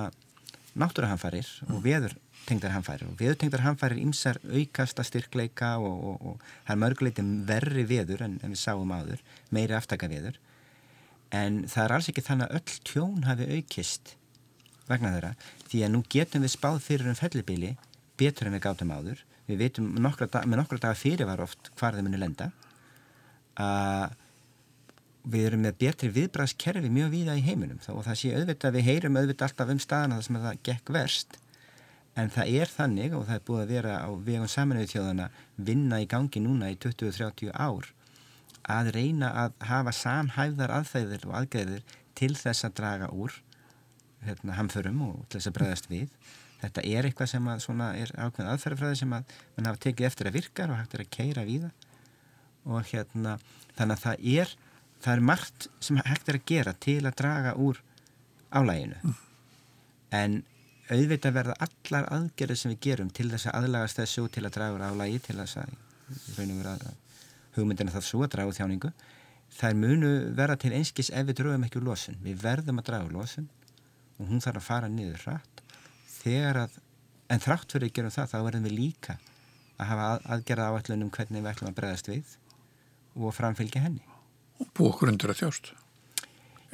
náttúruhamfarir og veður tengdar hamfærir og veðurtengdar hamfærir ymsar aukasta styrkleika og, og, og það er mörguleiti verri veður en, en við sáum áður, meiri aftaka veður en það er alls ekki þannig að öll tjón hafi aukist vegna þeirra því að nú getum við spáð fyrir um fellibili betur en við gátum áður við veitum nokkra með nokkra daga fyrir var oft hvar þau muni lenda að við erum með betri viðbræðskerfi mjög víða í heiminum og það sé auðvitað, við heyrum auðvitað alltaf um staðana þar sem það gekk verst En það er þannig og það er búið að vera á vegum saminuði þjóðana vinna í gangi núna í 20-30 ár að reyna að hafa samhæfðar aðfæðir og aðgæðir til þess að draga úr hérna, hamförum og til þess að bregðast við. Þetta er eitthvað sem að, er ákveðin aðferðafræði sem að mann hafa tekið eftir að virka og hægt er að keira við og hérna þannig að það er, það er margt sem hægt er að gera til að draga úr álæginu. Mm. En auðvitað verða allar aðgerðir sem við gerum til þess að aðlagast þessu til að draga úr álægi til þess að hugmyndina það svo að draga úr þjáningu þær munu vera til einskis ef við draugum ekki úr losun við verðum að draga úr losun og hún þarf að fara niður hratt þegar að, en þrátt fyrir að gera það þá verðum við líka að hafa að, aðgerða áallunum hvernig við ætlum að bregðast við og framfylgja henni. Og bú okkur undir að þjóst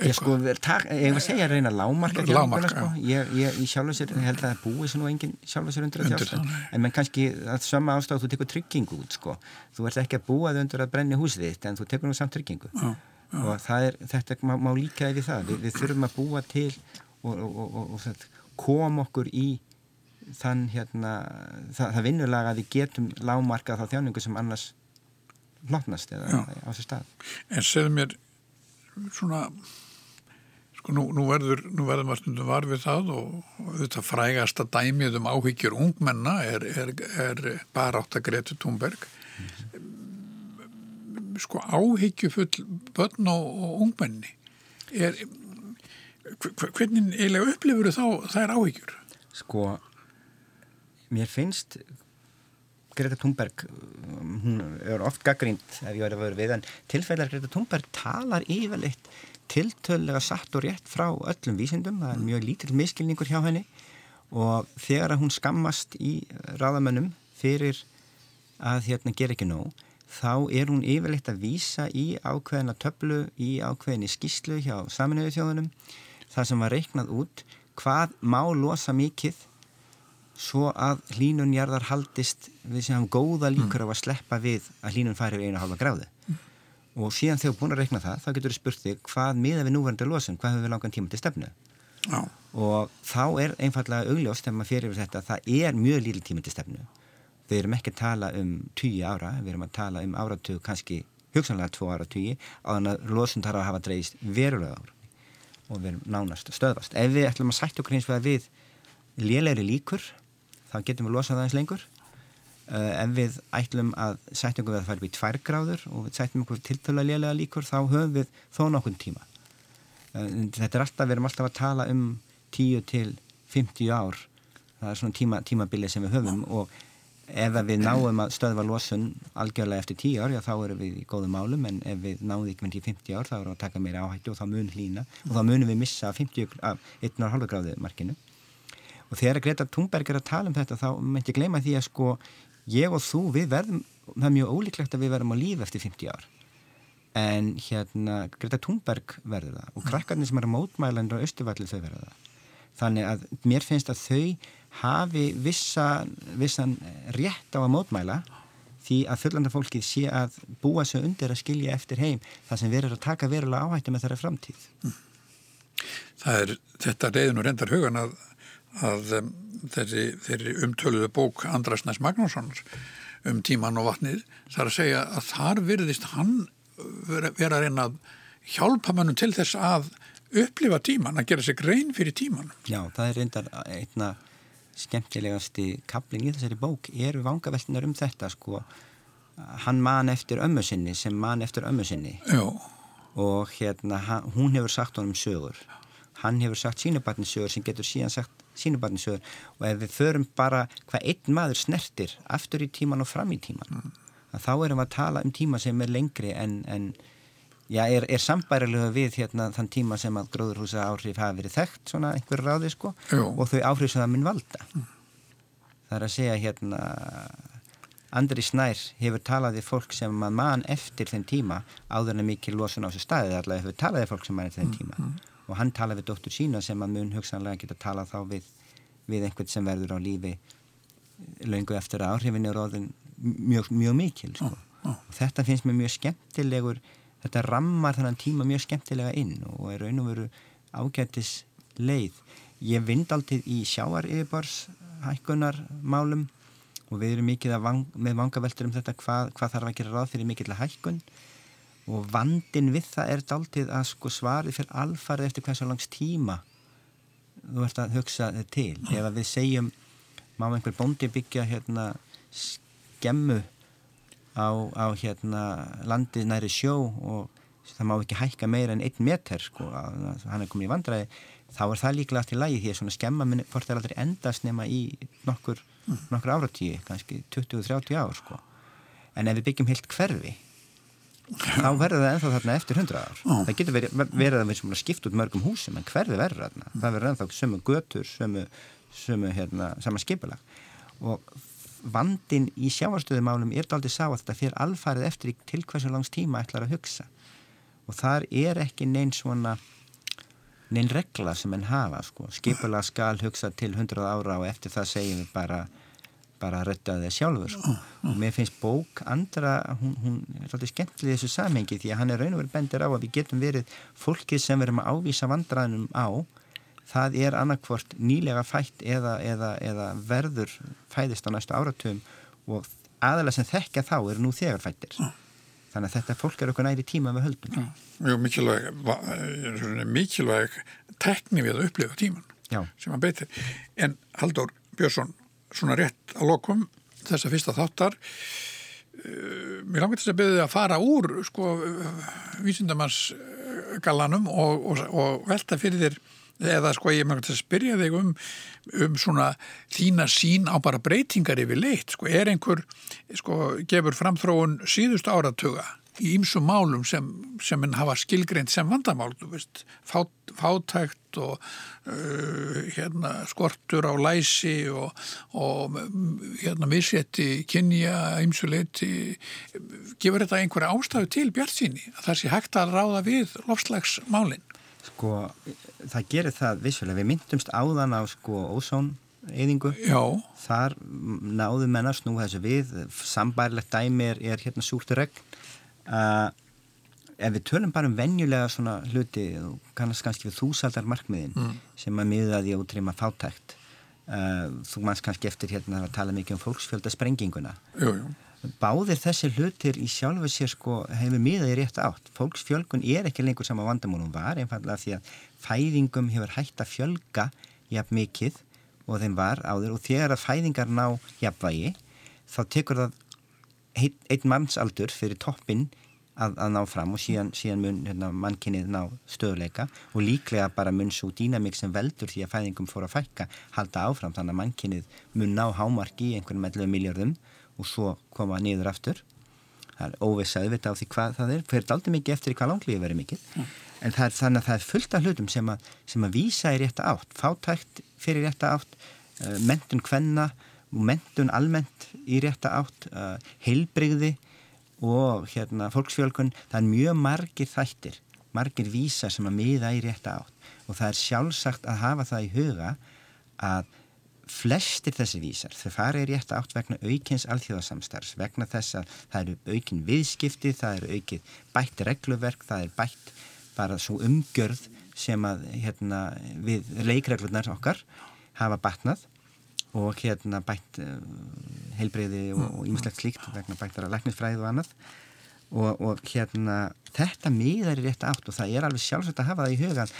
Ég sko, tak, ég var að segja að reyna lámarka Lámarka, sko. ég, ég, ég sjálf og sér, held að það búi sem nú enginn sjálf og sér undir að þjásta en menn kannski að sama ástæðu þú tekur tryggingu út sko, þú ert ekki að búa þau undir að brenni húsið þitt en þú tekur nú samt tryggingu. Já, já. og er, þetta má, má líka yfir það, Vi, við þurfum að búa til og, og, og, og kom okkur í þann hérna, það, það vinnulega að við getum lámarka þá þjáningu sem annars hlotnast eða já. á þessu stað En segð mér svona Sko nú, nú verður, nú verður maður stundum var við það og, og þetta frægasta dæmið um áhyggjur ungmenna er, er, er bara átt að Greti Thunberg. Mm -hmm. Sko áhyggjufull börn og, og ungmenni er, hvernig eiginlega upplifur þá er áhyggjur? Sko, mér finnst Greta Thunberg, hún er oft gaggrínt ef ég verði að vera við, en tilfellar Greta Thunberg talar yfirleitt tiltölulega satt og rétt frá öllum vísindum, það er mjög lítill miskilningur hjá henni. Og þegar að hún skammast í ráðamönnum fyrir að hérna ger ekki nóg, þá er hún yfirleitt að vísa í ákveðina töflu, í ákveðinni skíslu hjá saminuðu þjóðunum, það sem var reiknað út hvað má losa mikið svo að hlínunjarðar haldist við sem hafa góða líkur á að sleppa við að hlínun færi við einu hálfa gráðu. Mm. og síðan þegar búin að reikna það þá getur þú spurt þig hvað miða við núverandi losun? Hvað hefur við langan tíma til stefnu? Já. og þá er einfallega augljóst þegar maður fyrir yfir þetta það er mjög líl tíma til stefnu. Við erum ekki að tala um 10 ára við erum að tala um áratug kannski hugsanlega 2 ára 10 á þannig að losun þarf að hafa dreist verulega ára og við erum nánast stöðvast. Ef við ætlum að sætja okkur eins og að við lélegri líkur þá getum við losað aðeins lengur. Uh, ef við ætlum að setja okkur við að fara upp í tvær gráður og við setjum okkur tiltöla lélega líkur þá höfum við þó nokkur tíma. Uh, þetta er alltaf, við erum alltaf að tala um 10 til 50 ár. Það er svona tíma, tímabilið sem við höfum og ef við náum að stöðva losun algjörlega eftir 10 ár, já þá erum við í góðum málum en ef við því ekki með 50 ár þá erum við að taka meira áhættu og þá mun hlýna og þá munum við missa 50 af 1,5 gráðu markinu. Og þegar Greta Thunberg er að tala um þetta þá mætti ég gleyma því að sko ég og þú við verðum, það er mjög ólíklegt að við verðum á lífi eftir 50 ár. En hérna Greta Thunberg verður það og krakkarnir sem eru mótmælandur á Östuvalli þau verður það. Þannig að mér finnst að þau hafi vissa, vissan rétt á að mótmæla því að fullanda fólkið sé að búa sig undir að skilja eftir heim það sem verður að taka verulega áhættu með þeirra framtíð Það er þetta reyðin og reyndar hugan að að um, þessi, þeirri umtöluðu bók Andrasnæs Magnússonar um tíman og vatnið þar að segja að þar virðist hann vera, vera að reyna að hjálpa mannum til þess að upplifa tíman, að gera sig grein fyrir tíman. Já, það er reyndar einna skemmtilegasti kaplin í þessari bók eru vangaveltinar um þetta sko hann man eftir ömmu sinni sem man eftir ömmu sinni Já. og hérna hún hefur sagt honum sögur hann hefur sagt sínubarninsögur sem getur síðan sagt sínubarninsögur og ef við förum bara hvað einn maður snertir aftur í tíman og fram í tíman mm. þá erum við að tala um tíma sem er lengri en, en já, er, er sambærilega við hérna þann tíma sem að gróðurhúsa áhrif hafi verið þekkt svona einhver ráði sko Jú. og þau áhrif sem það mun valda mm. það er að segja hérna Andri Snær hefur talað við fólk sem mann mann eftir þenn tíma áður en mikið losun á þessu staði allavega hefur talað við fólk sem mann eftir þenn tíma mm, mm. og hann talaði við dóttur sína sem mann mun hugsanlega geta talað þá við, við einhvern sem verður á lífi laungu eftir að áhrifin er óðin mjög, mjög mikil sko. mm, og þetta finnst mér mjög skemmtilegur þetta rammar þennan tíma mjög skemmtilega inn og er raun og veru ágættis leið. Ég vind aldrei í sjáar yfirbors hækkunar málum og við erum mikið vang, með vangaveltur um þetta hvað, hvað þarf að gera ráð fyrir mikill að hækkun. Og vandin við það er dáltið að sko svarið fyrir alfarið eftir hversu langs tíma þú ert að hugsa til. Ef við segjum má einhver bóndi byggja hérna skemmu á, á hérna landið næri sjó og það má ekki hækka meira en einn meter sko, hann er komið í vandræði þá er það líklega allt í lagi því að svona skemma minn hvort það aldrei endast nema í nokkur nokkur áratíu, kannski 20-30 ár sko. en ef við byggjum heilt hverfi þá verður það ennþá þarna eftir 100 ár Ó. það getur verið, verið að við skipt út mörgum húsum en hverfi verður þarna mm. það verður ennþá sömu götur, sömu, sömu hérna, sama skipilag og vandin í sjávarstöðumálum er aldrei sá að þetta fyrir alfarið eftir til hversu langs tíma ætlar að hugsa og þar er ekki neins svona neinn regla sem henn hafa sko. skipula skal hugsa til 100 ára og eftir það segjum við bara bara að rötta það sjálfur sko. og mér finnst bók andra hún, hún er alltaf skemmtileg í þessu samhengi því að hann er raun og verið bendir á að við getum verið fólkið sem við erum að ávísa vandraðinum á það er annarkvort nýlega fætt eða, eða, eða verður fæðist á næstu áratum og aðalega sem þekkja þá eru nú þegar fættir þannig að þetta fólk er okkur næri tíma með höldum. Mjög mikilvæg mikilvæg tekni við að upplifa tíman Já. sem að beitir en Haldur Björnsson svona rétt að lokum þessa fyrsta þáttar uh, mér langar þess að byrja að fara úr sko vísindamannsgallanum og, og, og velta fyrir þér eða sko ég með að spyrja þig um, um svona þína sín á bara breytingar yfir leitt, sko er einhver sko gefur framþróun síðust áratuga í ýmsum málum sem, sem henn hafa skilgreint sem vandamál, þú veist fát, fátækt og uh, hérna skortur á læsi og, og hérna missetti kynja ýmsuleiti gefur þetta einhverja ástæðu til bjart síni að það sé hægt að ráða við lofslagsmálinn Sko, það gerir það vissulega. Við myndumst áðan á sko ósóneyðingu. Já. Þar náðu mennast nú þessu við. Sambærlegt dæmi er, hérna súrtur regn. Uh, ef við tölum bara um venjulega svona hluti, kannast kannski við þúsaldar markmiðin mm. sem að miðaði og trima fátækt. Uh, þú mannst kannski eftir hérna að tala mikið um fólksfjöldasprenginguna. Jú, jú báðir þessi hlutir í sjálfu sér sko hefur miðað í rétt átt. Fólksfjölgun er ekki lengur sama vandamónum var einfallega því að fæðingum hefur hægt að fjölga jafn mikið og þeim var áður. Og þegar að fæðingar ná jafnvægi þá tekur það einn mannsaldur fyrir toppin að, að ná fram og síðan, síðan mun hérna, mannkinnið ná stöðleika og líklega bara mun svo dýnamík sem veldur því að fæðingum fór að fækka halda áfram. Þannig að mannkinnið mun ná hámarki í einhvern meðlega miljardum og svo koma niður aftur. Það er óvissað við þetta á því hvað það er. Fyrir aldrei mikið eftir hvað langlíði verið mikið. Mm. en það er þannig að það er fullt af hlutum sem að, sem að vísa í rétta átt. Fátækt fyrir rétta átt uh, mentun kvenna og mentun almennt í rétta átt uh, heilbrigði og hérna fólksfjölkun það er mjög margir þættir margir vísa sem að miða í rétta átt. Og það er sjálfsagt að hafa það í huga að flestir þessi vísar þau farið rétt átt vegna aukins alþjóðasamstarfs vegna þess að það eru aukin viðskipti, það eru aukið bætt regluverk, það er bætt bara svo umgjörð sem að hérna, við leikreglunar okkar hafa batnað og hérna bætt uh, heilbreyði og ímislegt slíkt vegna bættara læknisfræði og annað. Og, og hérna þetta miðar í rétt átt og það er alveg sjálfsagt að hafa það í hugan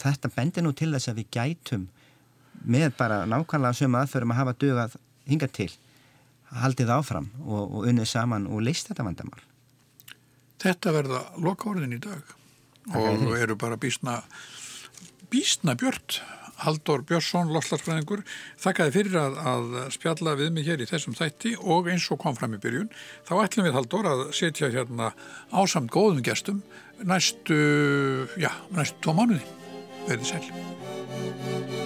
þetta bendir nú til þess að við gætum með bara nákvæmlega sömu aðferðum að hafa dugað hinga til haldið áfram og, og unnið saman og leist þetta vandamál. Þetta verða loka orðin í dag og eru bara bísna bísna björnt Haldur Björnsson, loftlagsfræðingur þakkaði fyrir að, að spjalla við mig hér í þessum þætti og eins og kom fram í byrjun þá ætlum við Haldur að setja hérna ásamt góðum gestum næstu, já, næstu tvo mánuði. Verði sæl